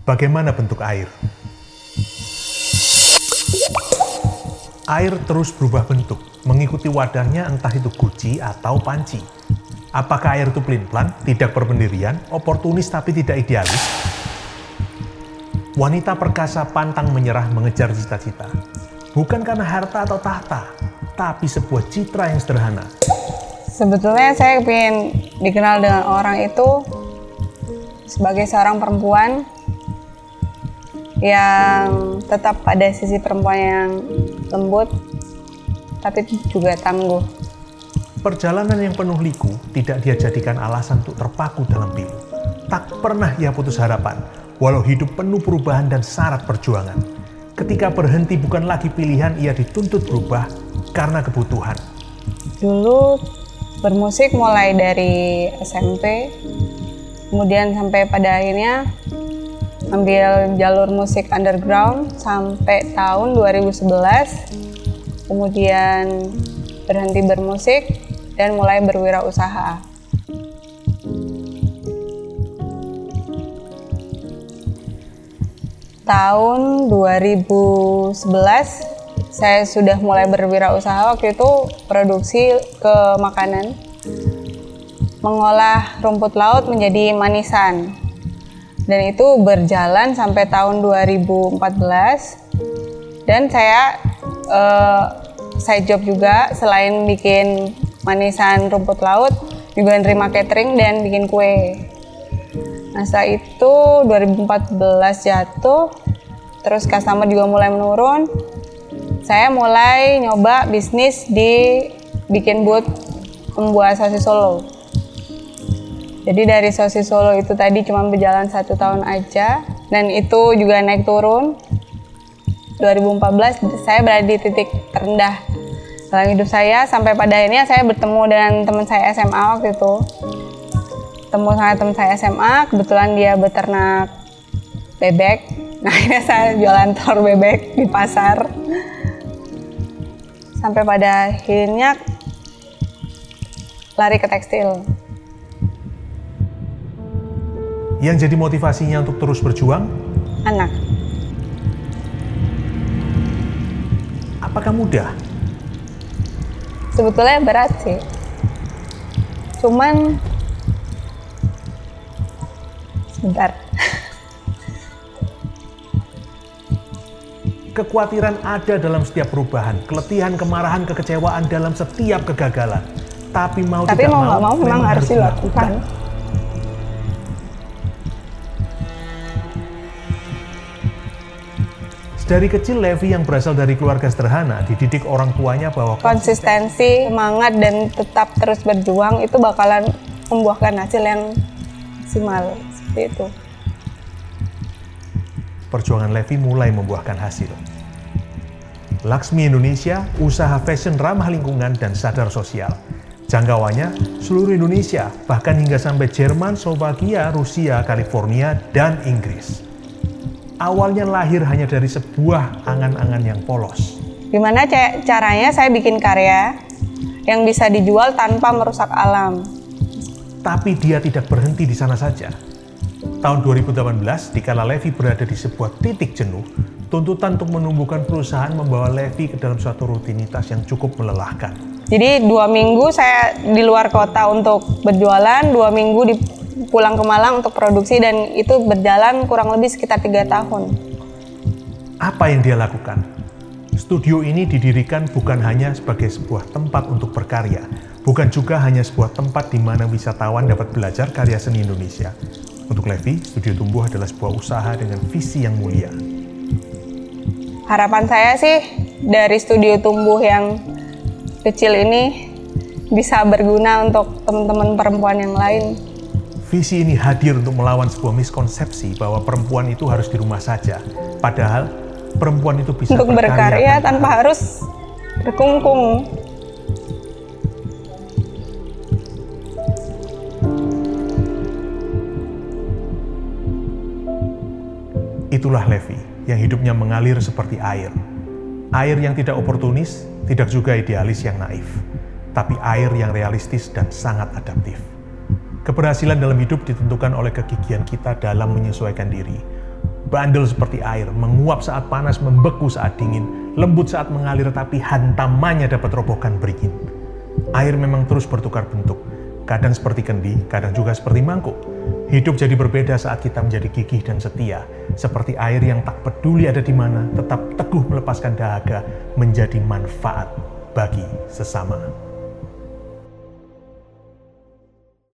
Bagaimana bentuk air? Air terus berubah bentuk, mengikuti wadahnya entah itu guci atau panci. Apakah air itu pelin-pelan, tidak berpendirian, oportunis tapi tidak idealis? Wanita perkasa pantang menyerah mengejar cita-cita. Bukan karena harta atau tahta, tapi sebuah citra yang sederhana. Sebetulnya saya ingin dikenal dengan orang itu sebagai seorang perempuan yang tetap pada sisi perempuan yang lembut tapi juga tangguh. Perjalanan yang penuh liku tidak dia jadikan alasan untuk terpaku dalam pilu. Tak pernah ia putus harapan, walau hidup penuh perubahan dan syarat perjuangan. Ketika berhenti bukan lagi pilihan, ia dituntut berubah karena kebutuhan. Dulu bermusik mulai dari SMP, kemudian sampai pada akhirnya ambil jalur musik underground sampai tahun 2011 kemudian berhenti bermusik dan mulai berwirausaha. Tahun 2011 saya sudah mulai berwirausaha. Waktu itu produksi ke makanan. Mengolah rumput laut menjadi manisan dan itu berjalan sampai tahun 2014 dan saya uh, side job juga selain bikin manisan rumput laut juga nerima catering dan bikin kue. Nah setelah itu 2014 jatuh terus customer juga mulai menurun. Saya mulai nyoba bisnis di bikin booth membuat sosis solo jadi dari sosis Solo itu tadi cuma berjalan satu tahun aja dan itu juga naik turun. 2014 saya berada di titik terendah dalam hidup saya sampai pada akhirnya saya bertemu dengan teman saya SMA waktu itu. Temu sama teman saya SMA, kebetulan dia beternak bebek. Nah akhirnya saya jualan telur bebek di pasar. Sampai pada akhirnya lari ke tekstil. Yang jadi motivasinya untuk terus berjuang? Anak. Apakah mudah? Sebetulnya berat sih. Cuman sebentar. Kekhawatiran ada dalam setiap perubahan, keletihan, kemarahan, kekecewaan dalam setiap kegagalan. Tapi mau Tapi tidak mau mau, mau memang harus dilakukan. Dari kecil Levi yang berasal dari keluarga sederhana dididik orang tuanya bahwa konsistensi, semangat dan tetap terus berjuang itu bakalan membuahkan hasil yang maksimal seperti itu. Perjuangan Levi mulai membuahkan hasil. Laksmi Indonesia, usaha fashion ramah lingkungan dan sadar sosial. Jangkauannya seluruh Indonesia, bahkan hingga sampai Jerman, Slovakia, Rusia, California, dan Inggris awalnya lahir hanya dari sebuah angan-angan yang polos. Gimana caranya saya bikin karya yang bisa dijual tanpa merusak alam? Tapi dia tidak berhenti di sana saja. Tahun 2018, dikala Levi berada di sebuah titik jenuh, tuntutan untuk menumbuhkan perusahaan membawa Levi ke dalam suatu rutinitas yang cukup melelahkan. Jadi dua minggu saya di luar kota untuk berjualan, dua minggu di pulang ke Malang untuk produksi dan itu berjalan kurang lebih sekitar tiga tahun. Apa yang dia lakukan? Studio ini didirikan bukan hanya sebagai sebuah tempat untuk berkarya, bukan juga hanya sebuah tempat di mana wisatawan dapat belajar karya seni Indonesia. Untuk Levi, Studio Tumbuh adalah sebuah usaha dengan visi yang mulia. Harapan saya sih dari Studio Tumbuh yang kecil ini bisa berguna untuk teman-teman perempuan yang lain Visi ini hadir untuk melawan sebuah miskonsepsi bahwa perempuan itu harus di rumah saja. Padahal perempuan itu bisa untuk berkarya, tanpa, tanpa harus berkungkung. Itulah Levi yang hidupnya mengalir seperti air. Air yang tidak oportunis, tidak juga idealis yang naif, tapi air yang realistis dan sangat adaptif. Keberhasilan dalam hidup ditentukan oleh kegigihan kita dalam menyesuaikan diri. bandel seperti air, menguap saat panas, membeku saat dingin, lembut saat mengalir tapi hantamannya dapat robohkan beringin. Air memang terus bertukar bentuk, kadang seperti kendi, kadang juga seperti mangkuk. Hidup jadi berbeda saat kita menjadi gigih dan setia, seperti air yang tak peduli ada di mana, tetap teguh melepaskan dahaga menjadi manfaat bagi sesama.